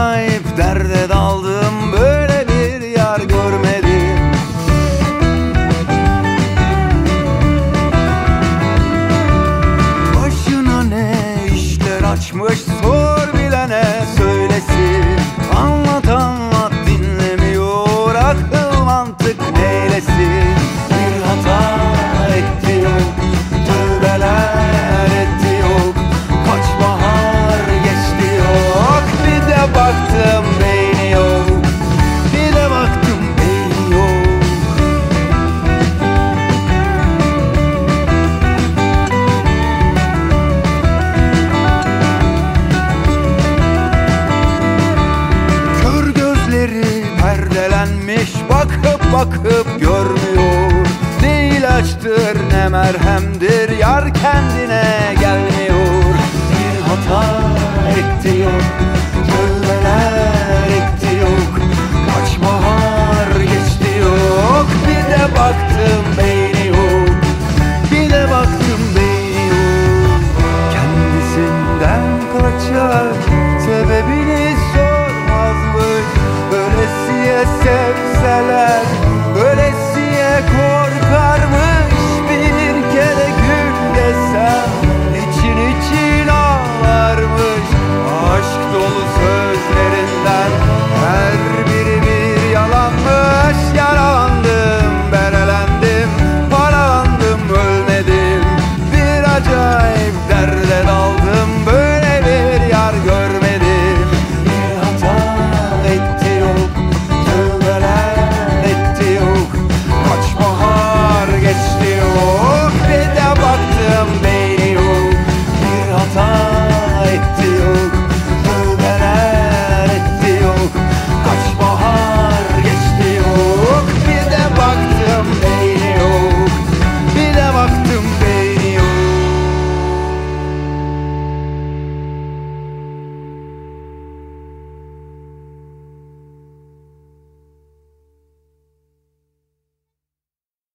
acayip derde daldım Böyle bir yar görmedim. Başına ne işler açmış kirlenmiş Bakıp bakıp görmüyor. Ne ilaçtır ne merhemdir. I